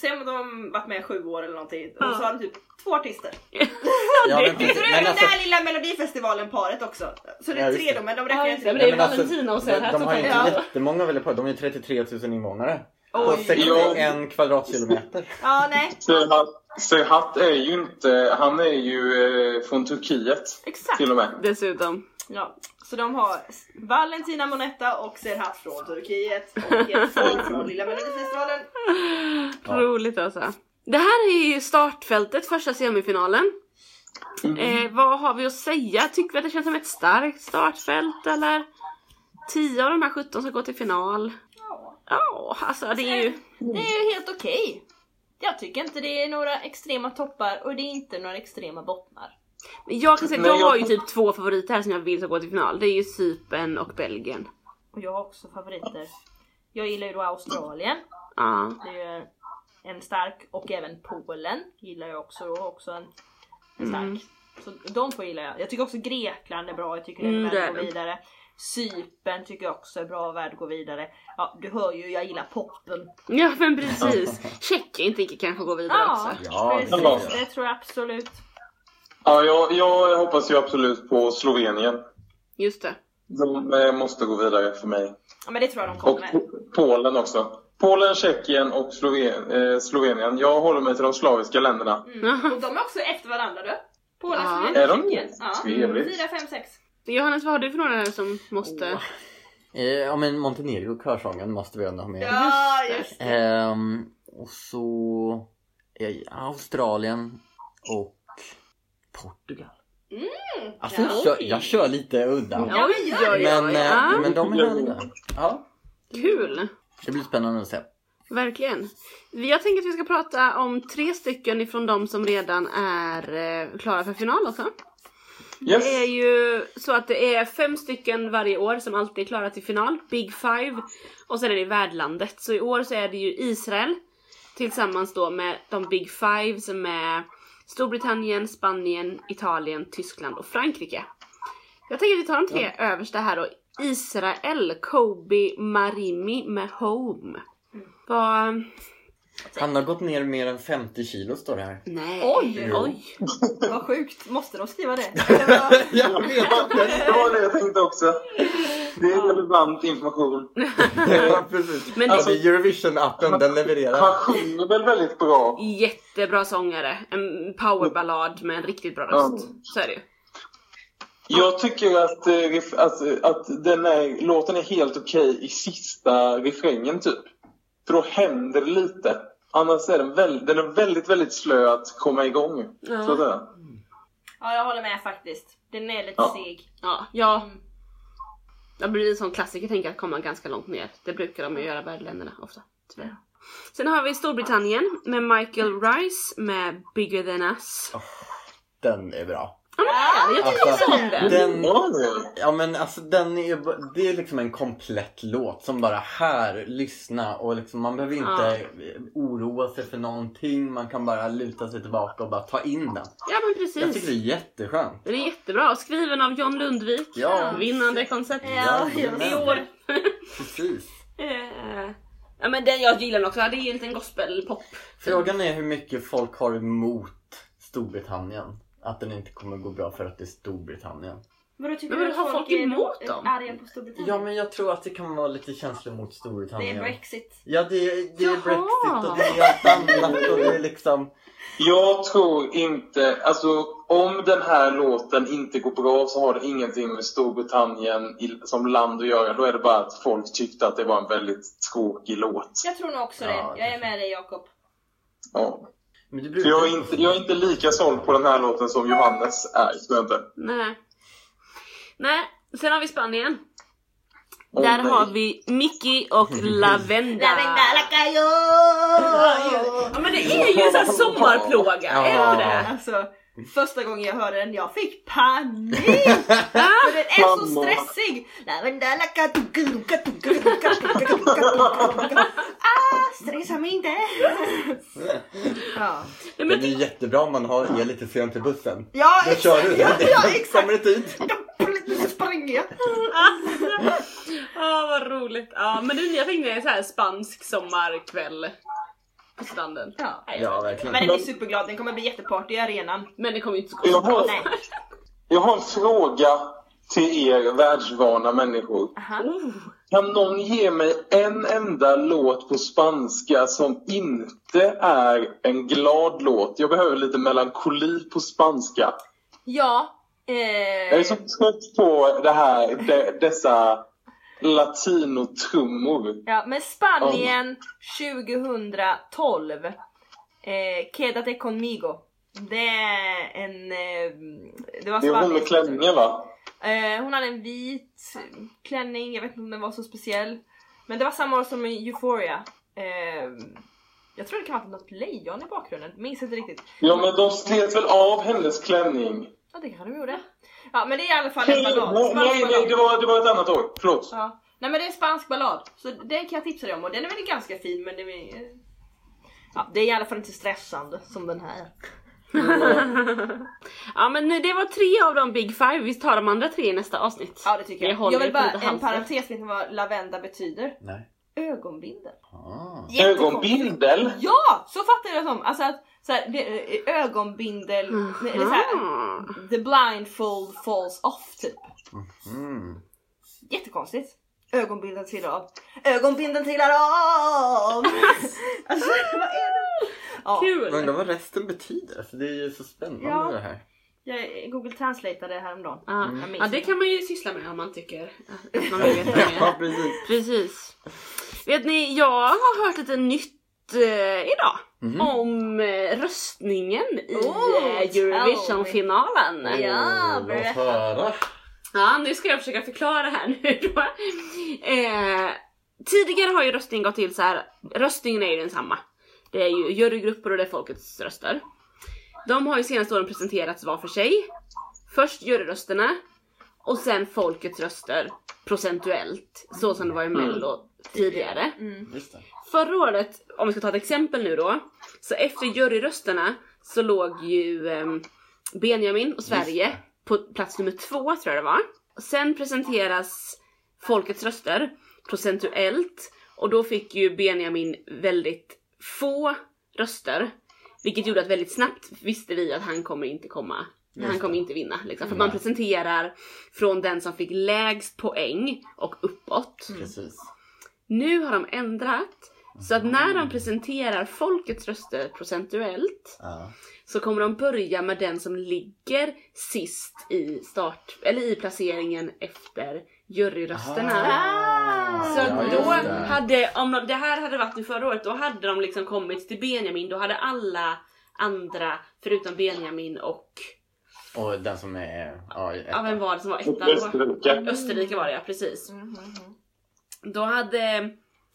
Säg om de har varit med sju år eller någonting Ja. och så har de typ två artister. <laughs> Ja, men precis. Är Men den alltså, där lilla melodifestivalen-paret också. Så det är tre det. då, men de räknar just inte men det är Valentina och de, Serhat de har ju inte jättemånga väl på, de är ju 33 000 invånare. På Oj. 61 kvadratkilometer. Ja, nej. Serhat, Serhat är ju inte, han är ju eh, från Turkiet Exakt. till och med. Dessutom. Ja. Så de har Valentina Monetta och Serhat från Turkiet och <laughs> ett folk från Lilla Melodifestivalen. Ja. Roligt alltså. Det här är ju startfältet, första semifinalen. Eh, vad har vi att säga? Tycker vi att det känns som ett starkt startfält eller? 10 av de här 17 ska gå till final. Ja. Ja, alltså det är ju... Det är ju helt okej. Jag tycker inte det är några extrema toppar och det är inte några extrema bottnar. Jag kan säga att jag jag- har ju typ två favoriter här som jag vill ska gå till final. Det är ju Cypern och Belgien. Och jag har också favoriter. Jag gillar ju då Australien. Ja. Det är ju en stark och även Polen gillar jag också och också en, en stark. Mm. Så de två gillar jag. Jag tycker också Grekland är bra, jag tycker det är Mm, värd att gå vidare. Cypern tycker jag också är bra och värd att gå vidare. Ja, du hör ju, jag gillar poppen. Ja men precis. Tjeckien tänker kanske gå vidare Ja, också. Ja, precis. Det tror jag absolut. Ja, jag, jag hoppas ju absolut på Slovenien. Just det. De eh, måste gå vidare för mig. Ja, men det tror jag de Och kommer. P- Polen också. Polen, Tjeckien och Sloven, eh, Slovenien. Jag håller mig till de slaviska länderna. Mm. Och de är också efter varandra du. Polen, Ja. Slovenien, Är de Tjeckien. Ja. Trevligt. 4, 5, 6. Johannes vad har du för några här som måste... Eh, ja men Montenegro, körsången måste vi ändå ha med. Ja, just det. Ehm, och så eh, Australien och Portugal. Alltså jag, ja, kör, jag kör lite udda. Ja, men gör det. Men, eh, ja. men de är härliga. Ja, Kul! det blir spännande att se. Verkligen. Jag tänker att vi ska prata om tre stycken ifrån de som redan är eh, klara för final också. Yes. Det är ju så att det är fem stycken varje år som alltid är klara till final, Big Five. Och sen är det värdlandet. Så i år så är det ju Israel tillsammans då med de Big Five som är Storbritannien, Spanien, Italien, Tyskland och Frankrike. Jag tänker att vi tar de tre översta här då. Israel, Kobe, Marimi med Home. Vad... Han har gått ner mer än 50 kilo står det här. Nej. Oj! Oj. Vad sjukt, måste de skriva det? <laughs> Jag vet Det var det jag tänkte också. Det är relevant information. <laughs> Ja, precis. Men alltså, det- Eurovision-appen, den levererar. Han sjunger väl väldigt bra. Jättebra sångare. En powerballad med en riktigt bra röst. Så är det ju. Jag tycker att, eh, att, att den är, låten är helt okej i sista refrängen typ. För då händer det lite. Annars är den, väl, den är väldigt, väldigt slö att komma igång. Ja. Så att säga. Ja, jag håller med faktiskt. Den är lite Ja. seg. Ja, ja. Det blir en sån klassiker tänker jag att komma ganska långt ner. Det brukar de ju göra värdländerna ofta. Tyvärr. Sen har vi Storbritannien med Michael Rice med Bigger than us. Den är bra. Ja men. Jag tycker Alltså, om den. den, Ja, det. ja men alltså den är, det är liksom en komplett låt som bara här, lyssna och liksom man behöver inte oroa sig för någonting. Man kan bara luta sig tillbaka och bara ta in den. Ja men Jag tycker det är precis. jätteskönt. Den är jättebra. Skriven av John Lundvik. Ja. Vinnande koncept. Ja. I år. Precis. <laughs> Eh, Ja men den jag gillar den också. Det är ju en liten gospelpop. Frågan är hur mycket folk har emot Storbritannien. Att den inte kommer gå bra för att det är Storbritannien. Vadå tycker Men du har att folk är emot då- dem? arga på Storbritannien? Ja men jag tror att det kan vara lite känslor mot Det Storbritannien. är Brexit. Ja det, det är. Brexit och det är allt annat och det är liksom... Jag tror inte, alltså om den här låten inte går bra så har det ingenting med Storbritannien i, som land att göra. Då är det bara att folk tyckte att det var en väldigt tråkig låt. Jag tror nog också Ja, det. Jag är med dig Jakob. Ja. Brukar... jag, är inte, jag är inte lika såld på den här låten som Johannes är. tror jag inte. Nej. Nej, sen har vi Spanien. Åh, Där nej. har vi Mickey och <laughs> Lavenda. Lacayo! Ja men det är ju en sån här sommarplåga, Ja. är det det? Alltså, Första gången jag hörde den, jag fick panik! För den är så stressig! Ah, stressa mig inte! ja. Den är jättebra om man har, är lite sen till bussen. Ja, Då kör du den. Ja, exakt. Kommer i tid. Nu springer jag. vad roligt. Ja, men den, jag tänkte en sån här spansk sommarkväll på stranden. Ja. Ja verkligen. Men den är superglad, den kommer bli jätteparty i arenan. Men det kommer ju inte så Jag har, Nej. jag har en fråga till er världsvana människor. Aha. Oh. Kan någon ge mig en enda låt på spanska som inte är en glad låt? Jag behöver lite melankoli på spanska. Ja. Jag är Eh, så trött på det här, de, dessa latinotrummor. ja, men Spanien 2012. Eh, Quédate conmigo. Det är en... Eh, det var Det är hon med klänningen va? Eh, hon hade en vit klänning, jag vet inte om den var så speciell. Men det var samma år som Euphoria. Eh, jag tror det kan ha varit något lejon i bakgrunden, minns inte riktigt. Ja men de slet väl av hennes klänning? Ja det kanske de gjorde. Ja men det är i alla fall en ballad. nej, nej, det var, det var ett annat år. Förlåt. Ja. Nej men det är en spansk ballad. Så den kan jag tipsa dig om och den är väl ganska fin men det är... Ja, det är i alla fall inte stressande som den här. <laughs> Ja men det var tre av de Big Five, vi tar de andra tre i nästa avsnitt. Ja det tycker jag. håller Jag vill bara, en parentes, vet ni vad lavenda betyder? Nej. Ögonbindel. Ah. Ögonbindel? Ja! Så fattar jag det som. Alltså att så här, det, ögonbindel, eller så här, Mm. the blindfold falls off typ. Mm. Jättekonstigt. Ögonbindeln trillar av. Ögonbindeln trillar av! <laughs> alltså vad är det? Ja, Kul! Undrar vad resten betyder. För det är ju så spännande Ja. det här. jag google translateade häromdagen. Ja. Minns ja det kan man ju syssla med om man tycker att man vill veta Ja mer. precis. Precis. Vet ni, jag har hört lite nytt eh, idag. Mhm. Om eh, röstningen i Oh, eh, Eurovision-finalen. Ja, berätta. Ja, nu ska jag försöka förklara här nu då. Eh, tidigare har ju röstningen gått till så här. röstningen är ju densamma. Det är ju jurygrupper och det är folkets röster. De har ju senaste åren presenterats var för sig. Först juryrösterna och sen folkets röster procentuellt, så som det var i mello tidigare. Just det. Förra året, om vi ska ta ett exempel nu då, så efter juryrösterna så låg ju ehm, Benjamin och Sverige på plats nummer två tror jag det var. Sen presenteras folkets röster procentuellt och då fick ju Benjamin väldigt få röster. Vilket gjorde att väldigt snabbt visste vi att han kommer inte komma han kommer inte vinna. Liksom. För man presenterar från den som fick lägst poäng och uppåt. Precis. Nu har de ändrat så att när de presenterar folkets röster procentuellt Ja. så kommer de börja med den som ligger sist i start eller i placeringen efter juryrösterna. Ah. Så Ja, då hade, om de, det här hade varit nu förra året, då hade de liksom kommit till Benjamin, då hade alla andra förutom Benjamin och, Och den som är... Ja, ja vem var det som var etta? Österrike. Österrike var det ja, precis. Mhm. Då hade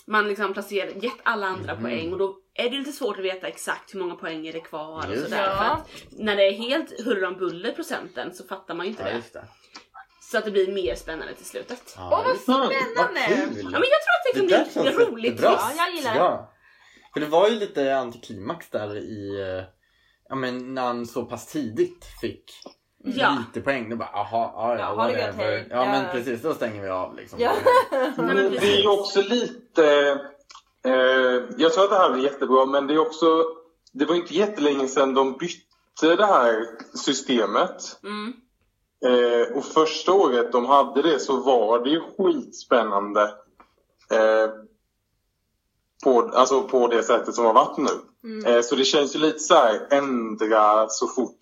man liksom placerat, gett alla andra Mhm. poäng och då är det lite svårt att veta exakt hur många poäng är det kvar och sådär. det. För att när det är helt huller om buller procenten så fattar man ju inte Ja, det. just det. Så att det blir mer spännande till slutet. Ja, Åh vad det. Mm. spännande! Ja men jag tror att det kan där bli känns roligt. Ja, jag gillar det. Ja. För det var ju lite antiklimax där i... eh, Ja men när han så pass tidigt fick Ja. lite poäng. Då bara aha, ja, Ja, ja, ha det hej. Ja, Ja. men precis, då stänger vi av liksom. Ja. <laughs> Nej, men Det är ju också lite... Eh, jag tror att det här blir jättebra, men det är också... Det var inte jättelänge sedan de bytte det här systemet. Mm. Eh, och första året de hade det så var det ju skitspännande. Eh, på, alltså på det sättet som har varit nu. Mm. Eh, så det känns ju lite så här, ändra så fort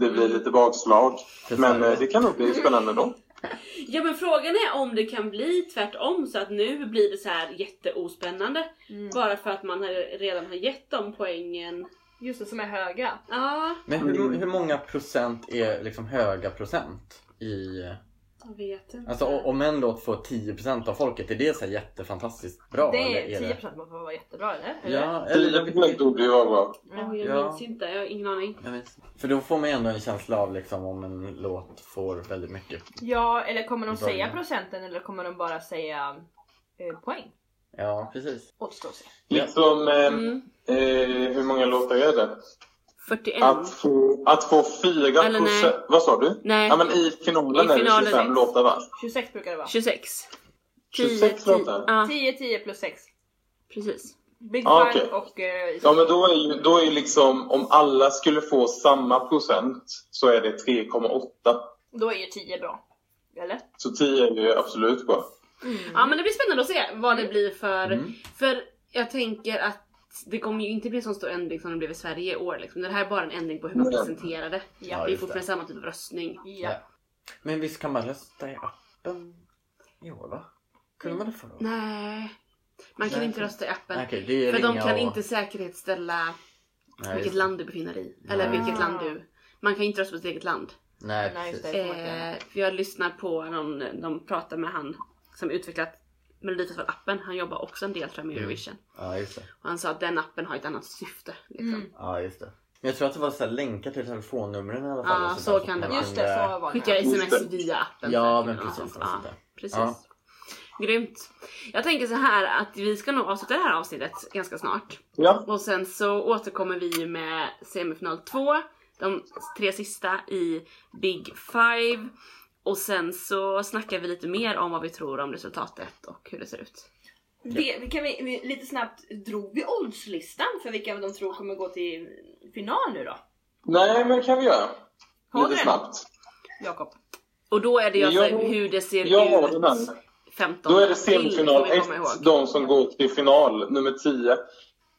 det blir lite bakslag. Men eh, det kan nog bli spännande då. <laughs> Ja men frågan är om det kan bli tvärtom så att nu blir det så här jätteospännande. Mm. Bara för att man redan har gett dem poängen. Just det, som är höga. Ja, Men hur, hur många procent är liksom höga procent i... jag vet inte. Alltså om en låt får 10% av folket, är det så här jättefantastiskt bra? Det eller är 10% måste vara jättebra eller? Ja, 10 eller... procent borde ju vara bra. Jag Ja. minns inte, jag har ingen aning. Jag. För då får man ändå en känsla av liksom om en låt får väldigt mycket. Ja, eller kommer de säga procenten eller kommer de bara säga eh, poäng? Ja, precis. Återstår att se. Liksom, eh, Mm. eh, hur många låtar är det? 41. Att få, att få 4 Eller nej. procent... Vad sa du? Nej, Ja men i finalen I är det finalen 25 är- låtar va? 26 brukar det vara. 26. 26 10, låtar? Ja, 10, 10 plus 6. precis. Big Ah, okej. och... Eh, Ja men då är ju, då är ju liksom, om alla skulle få samma procent så är det 3,8. Då är ju 10 bra. Eller? Så 10 är ju absolut bra. Ja men det blir spännande att se vad det blir för... Mm. För jag tänker att det kommer ju inte bli en sån stor ändring som det blev i Sverige i år. Liksom. Det här är bara en ändring på hur man presenterar det. Ja. det är fortfarande samma typ av röstning. Ja. Men visst kan man rösta i appen i år va? Kunde man det förra året? Nej. Man kan Nej, inte rösta i appen. Okej, det är För de kan och... inte säkerhetsställa Nej, vilket land du befinner dig i. Eller vilket land du... Man kan inte rösta på sitt eget land. Nej, precis. Eh, för jag lyssnar på någon, de pratar med han som utvecklat Melodifestivalen-appen. Han jobbar också en del tror jag med Mm. Eurovision. Ja, just det. Och han sa att den appen har ett annat syfte. Liksom. Mm. Ja, just det. Men jag tror att det var så här länkar till telefonnumren i alla fall. Ja, och så där, kan det vara. Just det, så var det. Skicka sms via appen. Ja, men precis, Ja, precis. Ja. Grymt. Jag tänker så här att vi ska nog avsluta det här avsnittet ganska snart. Ja, Och sen så återkommer vi med semifinal 2. De tre sista i Big Five. Och sen så snackar vi lite mer om vad vi tror om resultatet och hur det ser ut. Det, kan vi, vi, lite snabbt, drog vi oddslistan för vilka de tror kommer gå till final nu då? nej men kan vi göra. Har Lite snabbt. Jakob? Och då är det alltså Jag- hur det ser Jag har ut den här. 15 Då är det semifinal får vi 1, komma ihåg. de som går till final, nummer 10.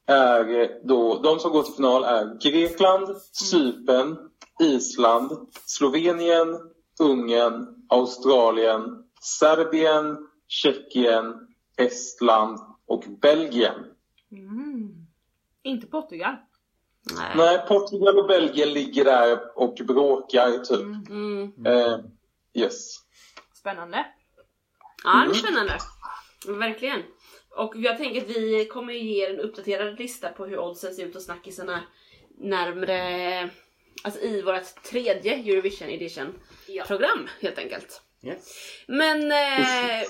Är då, de som går till final är Grekland, Cypern, Island, Slovenien, Ungern, Australien, Serbien, Tjeckien, Estland och Belgien. Mm. Inte Portugal? Nej. Nej, Portugal och Belgien ligger där och bråkar typ. Mm. Mm. Eh, yes. Spännande. Ja, det är Mm. spännande. Verkligen. Och jag tänker att vi kommer ge er en uppdaterad lista på hur oddsen ser ut och snackisarna närmre, alltså i vårt tredje Eurovision edition Ja. program helt enkelt. Yes. Men eh,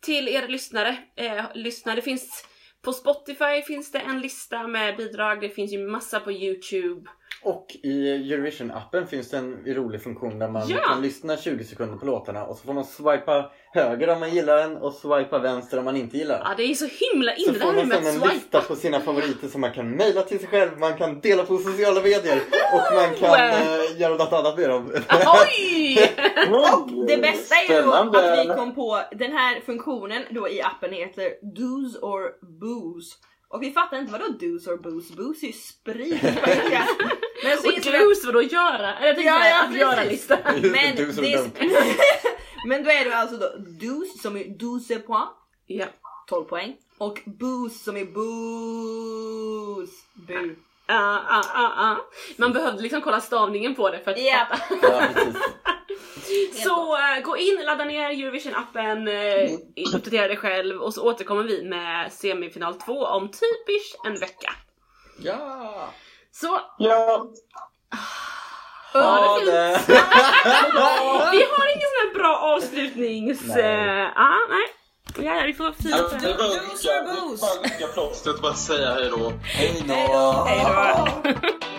till er lyssnare, eh, lyssna, det finns på Spotify finns det en lista med bidrag, det finns ju massa på Youtube. Och i Eurovision-appen finns det en rolig funktion där man Ja. kan lyssna 20 sekunder på låtarna och så får man swipa höger om man gillar den och swipa vänster om man inte gillar den. Ja det är så himla Så inne det får här man med sen att en swipa. lista på sina favoriter som man kan mejla till sig själv, man kan dela på sociala medier och man kan eh, göra något annat med dem. Oj! <laughs> Det bästa är ju att vi kom på den här funktionen då i appen heter Do's or Booze. Och vi fattar inte vadå do's or booze? Booze är ju sprit på <laughs> engelska. Men så Och clues vadå göra? Eller jag tänkte Ja, ja, att göra precis. lista. <laughs> Men, <laughs> men då är det alltså då douze som är 12 poäng, Ja. 12 poäng. Och booze som är booze. Bu. Ja, ja, ja, ja. Man behövde liksom kolla stavningen på det för att Ja. fatta. Så äh, gå in, ladda ner Eurovision-appen, äh, uppdatera dig själv och så återkommer vi med semifinal 2 om typiskt en vecka. Ja! Så Ja, Ha det! <laughs> vi har ingen sån här bra avslutnings... Nej. Nej. ah, nej. Ja, ja, vi får fira rycka- det är bara att rycka plåstret bara säga hej då. Hej då! Hej då! <laughs>